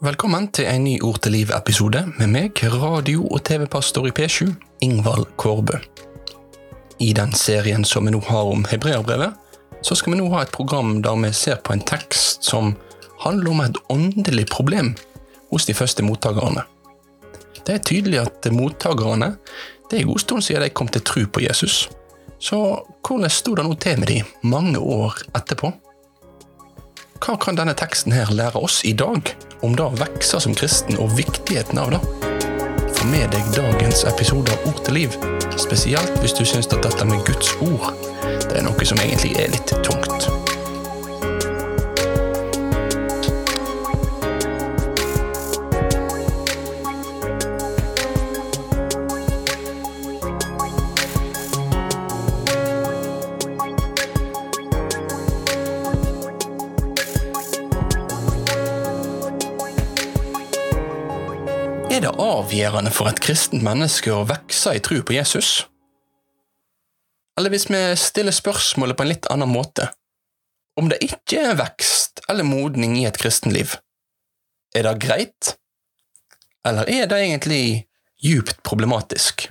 Velkommen til en ny Ord til liv-episode med meg, radio- og TV-pastor i P7, Ingvald Kårbø. I den serien som vi nå har om hebreerbrevet, så skal vi nå ha et program der vi ser på en tekst som handler om et åndelig problem hos de første mottakerne. Det er tydelig at mottakerne det er en god stund siden de kom til tro på Jesus. Så hvordan sto det nå til med de mange år etterpå? Hva kan denne teksten her lære oss i dag om det å vokse som kristen og viktigheten av det? Få med deg dagens episode av Ord til liv, spesielt hvis du syns at dette med Guds ord det er noe som egentlig er litt tungt. Er det avgjørende for et kristent menneske å vokse i tro på Jesus? Eller hvis vi stiller spørsmålet på en litt annen måte, om det ikke er vekst eller modning i et kristenliv, er det greit, eller er det egentlig djupt problematisk?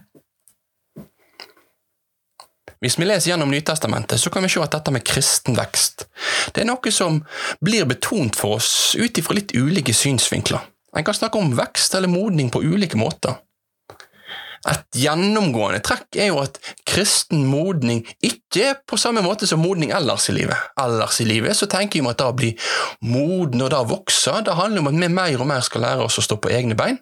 Hvis vi leser gjennom Nytestamentet, så kan vi se at dette med kristen vekst det er noe som blir betont for oss ut ifra litt ulike synsvinkler. En kan snakke om vekst eller modning på ulike måter. Et gjennomgående trekk er jo at kristen modning ikke er på samme måte som modning ellers i livet. Ellers i livet så tenker vi at det å bli moden og det å vokse, det handler om at vi mer og mer skal lære oss å stå på egne bein.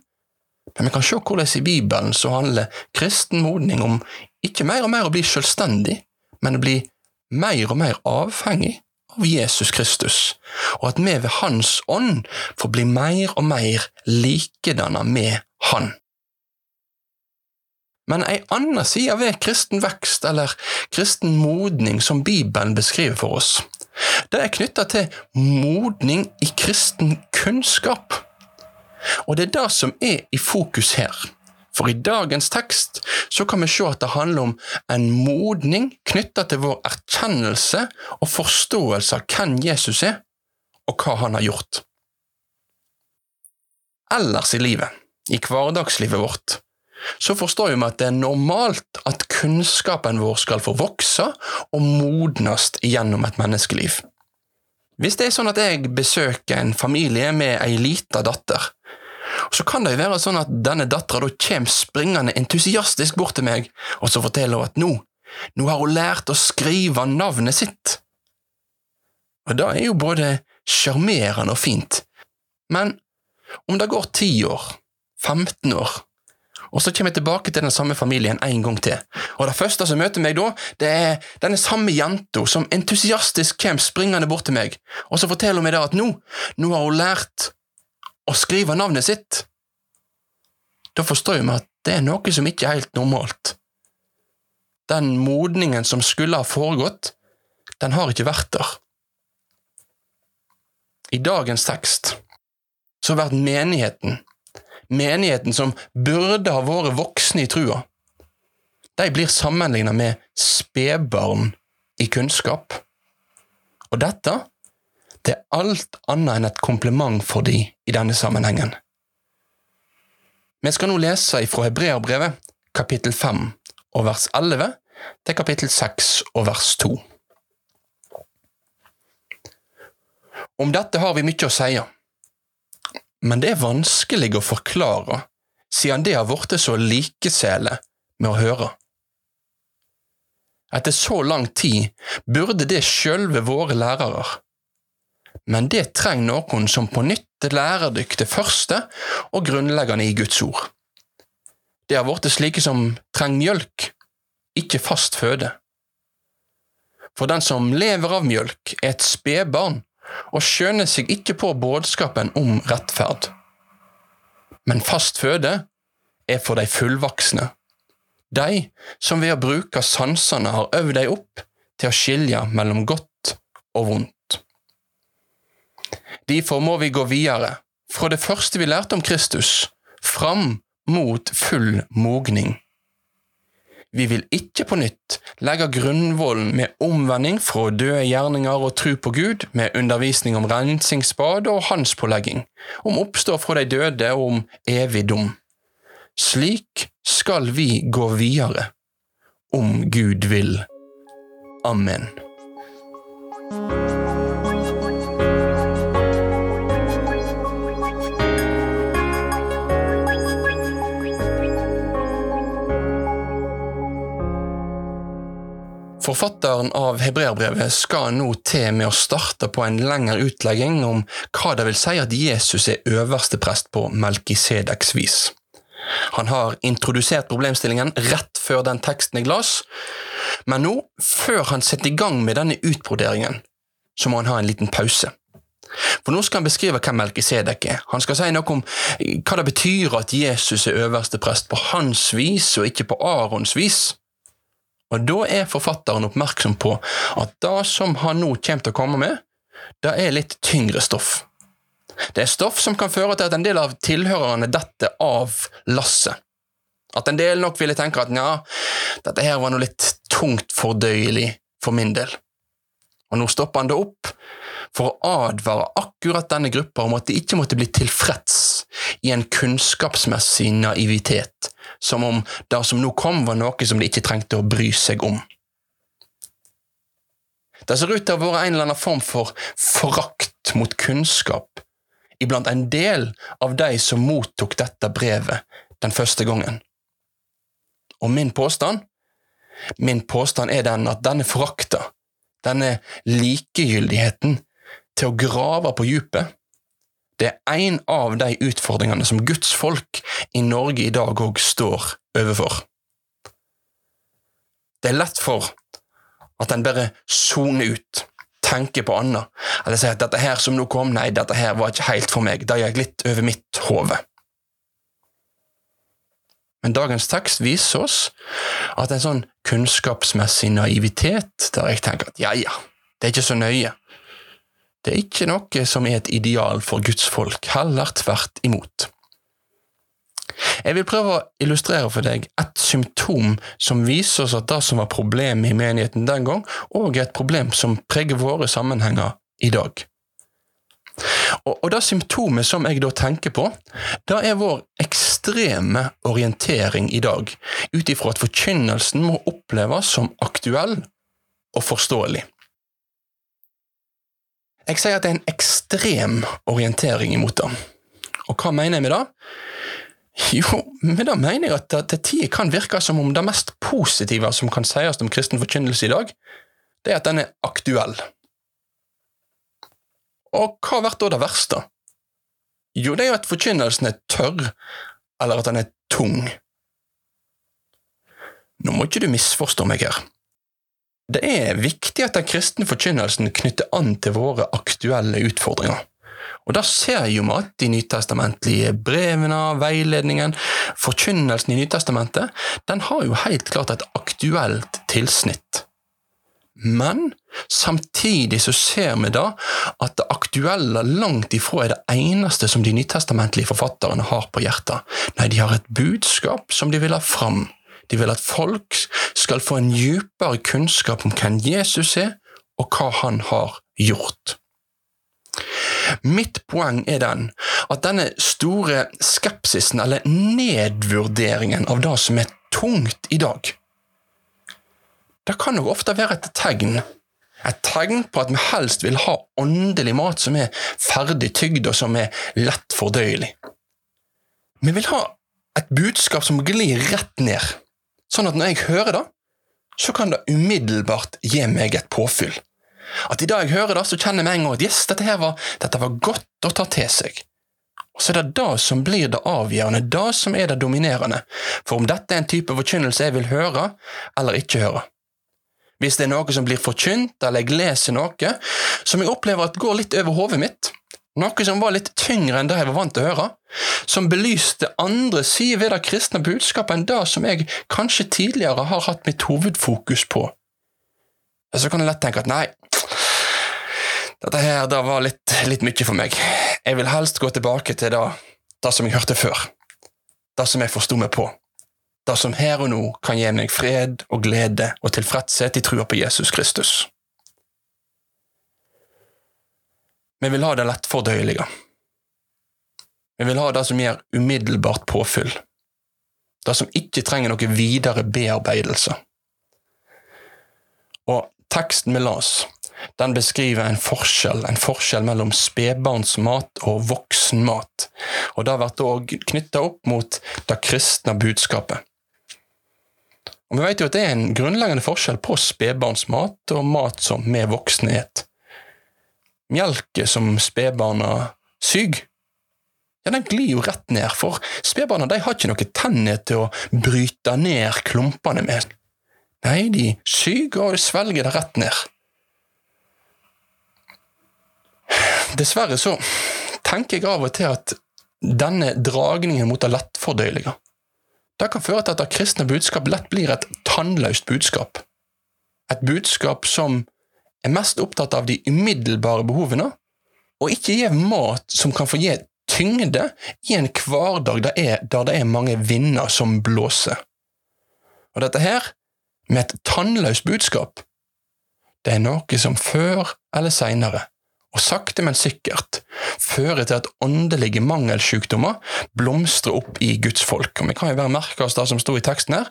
Men vi kan se hvordan i Bibelen så handler kristen modning om ikke mer og mer å bli selvstendig, men å bli mer og mer avhengig av Jesus Kristus, og at vi ved Hans ånd får bli mer og mer likedanna med Han. Men ei anna side ved kristen vekst eller kristen modning som Bibelen beskriver for oss, det er knytta til modning i kristen kunnskap. Og det er det som er i fokus her. For i dagens tekst så kan vi se at det handler om en modning knytta til vår erkjennelse og forståelse av hvem Jesus er, og hva han har gjort. Ellers i livet, i hverdagslivet vårt, så forstår vi at det er normalt at kunnskapen vår skal få vokse og modnes gjennom et menneskeliv. Hvis det er sånn at jeg besøker en familie med ei lita datter, så kan det jo være sånn at denne dattera kommer springende entusiastisk bort til meg, og så forteller hun at nå, nå har hun lært å skrive navnet sitt. Og det er jo både sjarmerende og fint, men om det går ti år, 15 år, og så kommer jeg tilbake til den samme familien en gang til, og det første som møter meg da, det er denne samme jenta som entusiastisk kommer springende bort til meg, og så forteller hun meg da at nå, nå har hun lært å skriver navnet sitt. Da forstår vi at det er noe som ikke er helt normalt. Den modningen som skulle ha foregått, den har ikke vært der. I dagens tekst så blir menigheten, menigheten som burde ha vært voksne i trua, de blir sammenlignet med spedbarn i kunnskap. Og dette det er alt annet enn et kompliment for de i denne sammenhengen. Vi skal nå lese ifra Hebreerbrevet, kapittel 5 og vers 11 til kapittel 6 og vers 2. Om dette har vi mye å si, men det er vanskelig å forklare, siden det har blitt så likesele med å høre. Etter så lang tid burde det sjølve våre lærere men det trenger noen som på nytt lærer dykk det første og grunnleggende i Guds ord. Det har blitt slike som trenger mjølk, ikke fast føde. For den som lever av mjølk, er et spedbarn og skjønner seg ikke på budskapen om rettferd. Men fast føde er for de fullvoksne, de som ved å bruke sansene har øvd deg opp til å skilje mellom godt og vondt. Derfor må vi gå videre, fra det første vi lærte om Kristus, fram mot full mogning. Vi vil ikke på nytt legge grunnvollen med omvending fra døde gjerninger og tro på Gud, med undervisning om rensingsbad og handspålegging, om oppstå fra de døde og om evig dom. Slik skal vi gå videre, om Gud vil. Amen. Forfatteren av hebreerbrevet skal nå til med å starte på en lengre utlegging om hva det vil si at Jesus er øverste prest på Melkisedeks vis. Han har introdusert problemstillingen rett før den teksten jeg las, men nå, før han setter i gang med denne utbroderingen, så må han ha en liten pause. For nå skal han beskrive hvem Melkisedek er. Han skal si noe om hva det betyr at Jesus er øverste prest på hans vis og ikke på Arons vis. Og da er forfatteren oppmerksom på at det som han nå kommer til å komme med, det er litt tyngre stoff. Det er stoff som kan føre til at en del av tilhørerne detter av lasset. At en del nok ville tenke at nja, dette her var noe litt tungt fordøyelig for min del. Og nå stopper han det opp for å advare akkurat denne gruppa om at de ikke måtte bli tilfreds i en kunnskapsmessig naivitet, som om det som nå kom, var noe som de ikke trengte å bry seg om. Det ser ut til å ha vært en eller annen form for forakt mot kunnskap iblant en del av de som mottok dette brevet den første gangen. Og min påstand? Min påstand er den at denne forakta, denne likegyldigheten til å grave på djupet, det er en av de utfordringene som Guds folk i Norge i dag òg står overfor. Det er lett for at en bare soner ut, tenker på annet, eller sier at dette her som nå kom, nei, dette her var ikke helt for meg, det gikk litt over mitt hode. Men dagens tekst viser oss at en sånn kunnskapsmessig naivitet, der jeg tenker at ja, ja, det er ikke så nøye, det er ikke noe som er et ideal for Guds folk, heller tvert imot. Jeg vil prøve å illustrere for deg et symptom som viser oss at det som var problemet i menigheten den gang, òg er et problem som preger våre sammenhenger i dag. Og, og det symptomet som jeg da tenker på, det er vår ekstreme orientering i dag, ut ifra at forkynnelsen må oppleves som aktuell og forståelig. Jeg sier at det er en ekstrem orientering imot det. Og hva mener jeg med det? Jo, med det mener jeg at det til tider kan virke som om det mest positive som kan sies om kristen forkynnelse i dag, det er at den er aktuell. Og hva blir da det verste? Jo, det er jo at forkynnelsen er tørr, eller at den er tung. Nå må ikke du misforstå meg her. Det er viktig at den kristne forkynnelsen knytter an til våre aktuelle utfordringer. Og Da ser jo vi at de nytestamentlige brevene, veiledningen, forkynnelsen i Nytestamentet, den har jo helt klart et aktuelt tilsnitt. Men samtidig så ser vi da at det aktuelle langt ifra er det eneste som de nytestamentlige forfatterne har på hjertet. Nei, de har et budskap som de vil ha fram de vil at folk skal få en dypere kunnskap om hvem Jesus er, og hva han har gjort. Mitt poeng er den at denne store skepsisen, eller nedvurderingen av det som er tungt i dag, det kan jo ofte være et tegn et tegn på at vi helst vil ha åndelig mat som er ferdig tygd og som er lett fordøyelig. Vi vil ha et budskap som glir rett ned, Sånn at når jeg hører det, så kan det umiddelbart gi meg et påfyll. At i dag jeg hører det, så kjenner jeg med en gang at yes, dette, her var, dette var godt å ta til seg. Og så er det det som blir det avgjørende, det som er det dominerende, for om dette er en type forkynnelse jeg vil høre eller ikke høre. Hvis det er noe som blir forkynt, eller jeg leser noe som jeg opplever at går litt over hodet mitt, noe som var litt tyngre enn det jeg var vant til å høre, som belyste andre sider ved det kristne budskapet enn det som jeg kanskje tidligere har hatt mitt hovedfokus på. Så kan jeg lett tenke at nei, dette her det var litt, litt mye for meg. Jeg vil helst gå tilbake til det, det som jeg hørte før, det som jeg forsto meg på, det som her og nå kan gi meg fred og glede og tilfredshet i trua på Jesus Kristus. Vi vil ha det lettfordøyelige. Vi vil ha det som gir umiddelbart påfyll. Det som ikke trenger noe videre bearbeidelse. Og teksten vi las, den beskriver en forskjell, en forskjell mellom spedbarnsmat og voksenmat. Og det blir òg knytta opp mot det kristne budskapet. Og Vi vet jo at det er en grunnleggende forskjell på spedbarnsmat og mat som vi voksne et. Melket som spedbarna syg, ja, den glir jo rett ned, for spedbarna har ikke noe tenner til å bryte ned klumpene med. Nei, de syger og svelger det rett ned. Dessverre så tenker jeg av og til at denne dragningen mot det lettfordøyelige det kan føre til at det kristne budskap lett blir et tannløst budskap. Et budskap som er mest opptatt av de umiddelbare behovene, og ikke gir mat som kan få gi tyngde i en hverdag der, er, der det er mange vinder som blåser. Og dette her, med et tannløst budskap, det er noe som før eller seinere og sakte, men sikkert fører til at åndelige mangelsykdommer blomstrer opp i Guds folk. Vi kan jo bare merke oss det som sto i teksten her.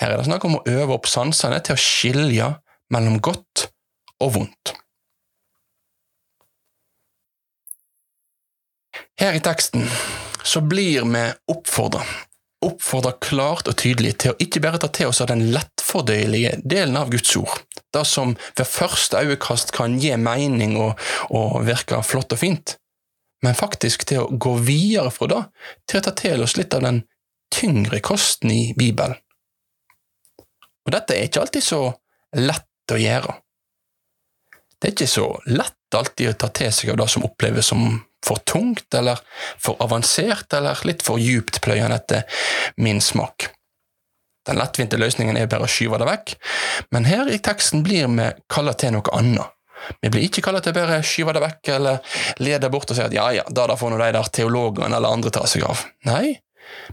Her er det snakk om å øve opp sansene til å skilje mellom godt og vondt. Her i teksten så blir vi oppfordra oppfordra klart og tydelig til å ikke bare ta til oss av den lettfordøyelige delen av Guds ord, det som ved første øyekast kan gi mening og, og virke flott og fint, men faktisk til å gå videre fra det, til å ta til oss litt av den tyngre kosten i Bibelen. Og dette er ikke alltid så lett å gjøre. Det er ikke så lett alltid å ta til seg av det som oppleves som for tungt eller for avansert eller litt for djupt pløyende etter min smak. Den lettvinte løsningen er bare å skyve det vekk, men her i teksten blir vi kalla til noe annet. Vi blir ikke kalla til å bare skyve det vekk eller lede bort og si at ja, ja, da, får nå de der teologene eller andre ta seg av. Nei,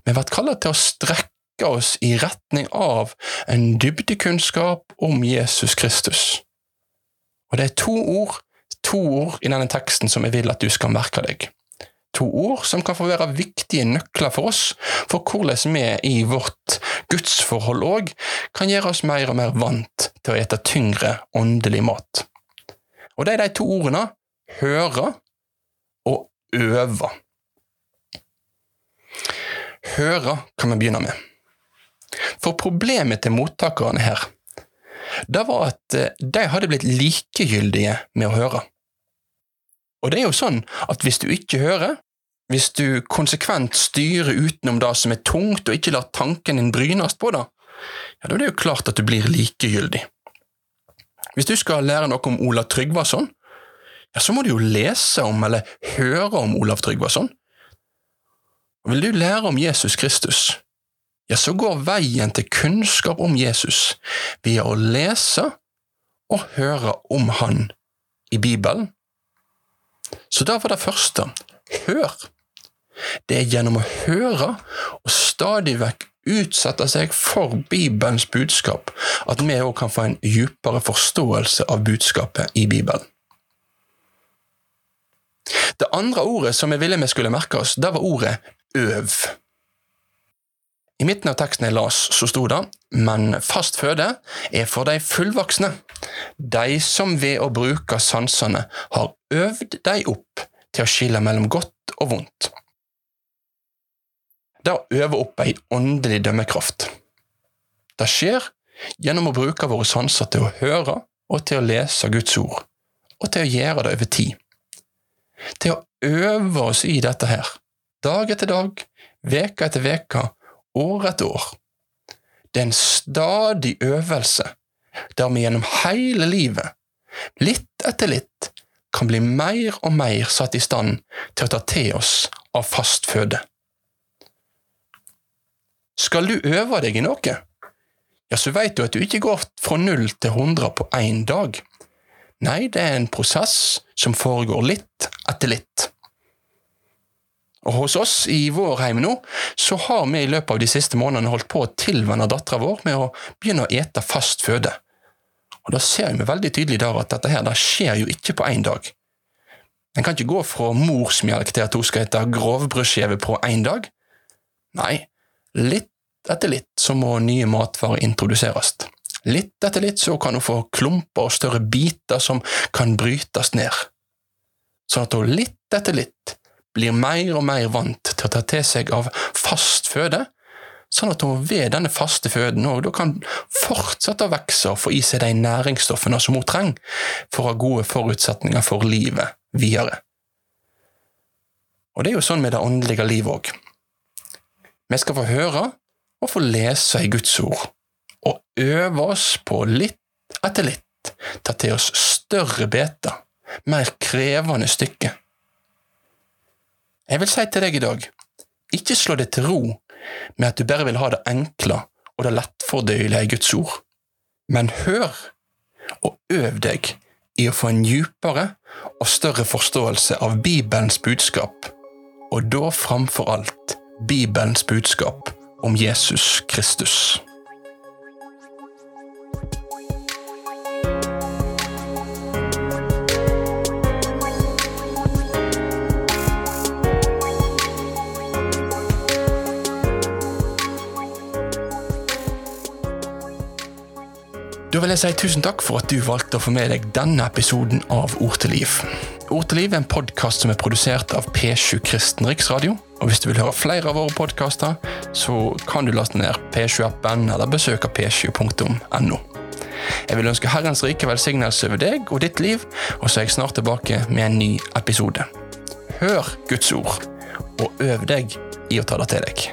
vi blir kalla til å strekke oss i retning av en dybdekunnskap om Jesus Kristus. Og det er to ord to ord i denne teksten som jeg vil at du skal merke deg. To ord som kan få være viktige nøkler for oss for hvordan vi i vårt gudsforhold òg kan gjøre oss mer og mer vant til å ete tyngre åndelig mat. Og det er de to ordene høre og øve. Høre kan vi begynne med. For problemet til mottakerne her, det var at eh, de hadde blitt likegyldige med å høre. Og det er jo sånn at hvis du ikke hører, hvis du konsekvent styrer utenom det som er tungt, og ikke lar tanken din brynes på det, ja, da er det jo klart at du blir likegyldig. Hvis du skal lære noe om Olav Tryggvason, ja, så må du jo lese om eller høre om Olav Tryggvason. Vil du lære om Jesus Kristus, ja, så går veien til kunnskap om Jesus via å lese og høre om Han i Bibelen så da var det første hør. Det er gjennom å høre og stadig vekk utsette seg for Bibelens budskap at vi òg kan få en djupere forståelse av budskapet i Bibelen. Det andre ordet som jeg ville vi skulle merke oss, det var ordet øv. I midten av teksten jeg las, så sto det men fast føde er for de fullvoksne, de som ved å bruke sansene har øvd de opp til å skille mellom godt og vondt. Det å øve opp ei åndelig dømmekraft. Det skjer gjennom å bruke våre sanser til å høre og til å lese Guds ord, og til å gjøre det over tid. Til å øve oss i dette her, dag etter dag, veke etter veke, år etter år. Det er en stadig øvelse der vi gjennom hele livet, litt etter litt, kan bli mer og mer satt i stand til å ta til oss av fast føde. Skal du øve deg i noe, ja, så veit du at du ikke går fra null til hundre på én dag. Nei, det er en prosess som foregår litt etter litt. Og hos oss i vår heim nå, så har vi i løpet av de siste månedene holdt på å tilvenne dattera vår med å begynne å ete fast føde. Og da ser vi veldig tydelig der at dette her, det skjer jo ikke på én dag. En kan ikke gå fra morsmelk til at hun skal hete grovbrødskive på én dag. Nei, litt etter litt så må nye matvarer introduseres. Litt etter litt så kan hun få klumper og større biter som kan brytes ned. Sånn at hun litt etter litt blir mer og mer vant til å ta til seg av fast føde, sånn at hun ved denne faste føden også, kan fortsette å vokse og få i seg de næringsstoffene som hun trenger for å ha gode forutsetninger for livet videre. Og det er jo sånn med det åndelige livet òg. Vi skal få høre og få lese i Guds ord, og øve oss på litt etter litt ta til oss større beter, mer krevende stykker jeg vil si til deg i dag, ikke slå deg til ro med at du bare vil ha det enkle og det lettfordøyelige i Guds ord, men hør og øv deg i å få en djupere og større forståelse av Bibelens budskap, og da framfor alt Bibelens budskap om Jesus Kristus. Da vil jeg si tusen takk for at du valgte å få med deg denne episoden av Ord til liv. Ord til liv er en podkast som er produsert av P7 Kristen Riksradio. Og Hvis du vil høre flere av våre podkaster, så kan du laste ned P7-appen eller besøke p7.no. Jeg vil ønske Herrens rike velsignelse over deg og ditt liv, og så er jeg snart tilbake med en ny episode. Hør Guds ord, og øv deg i å ta det til deg.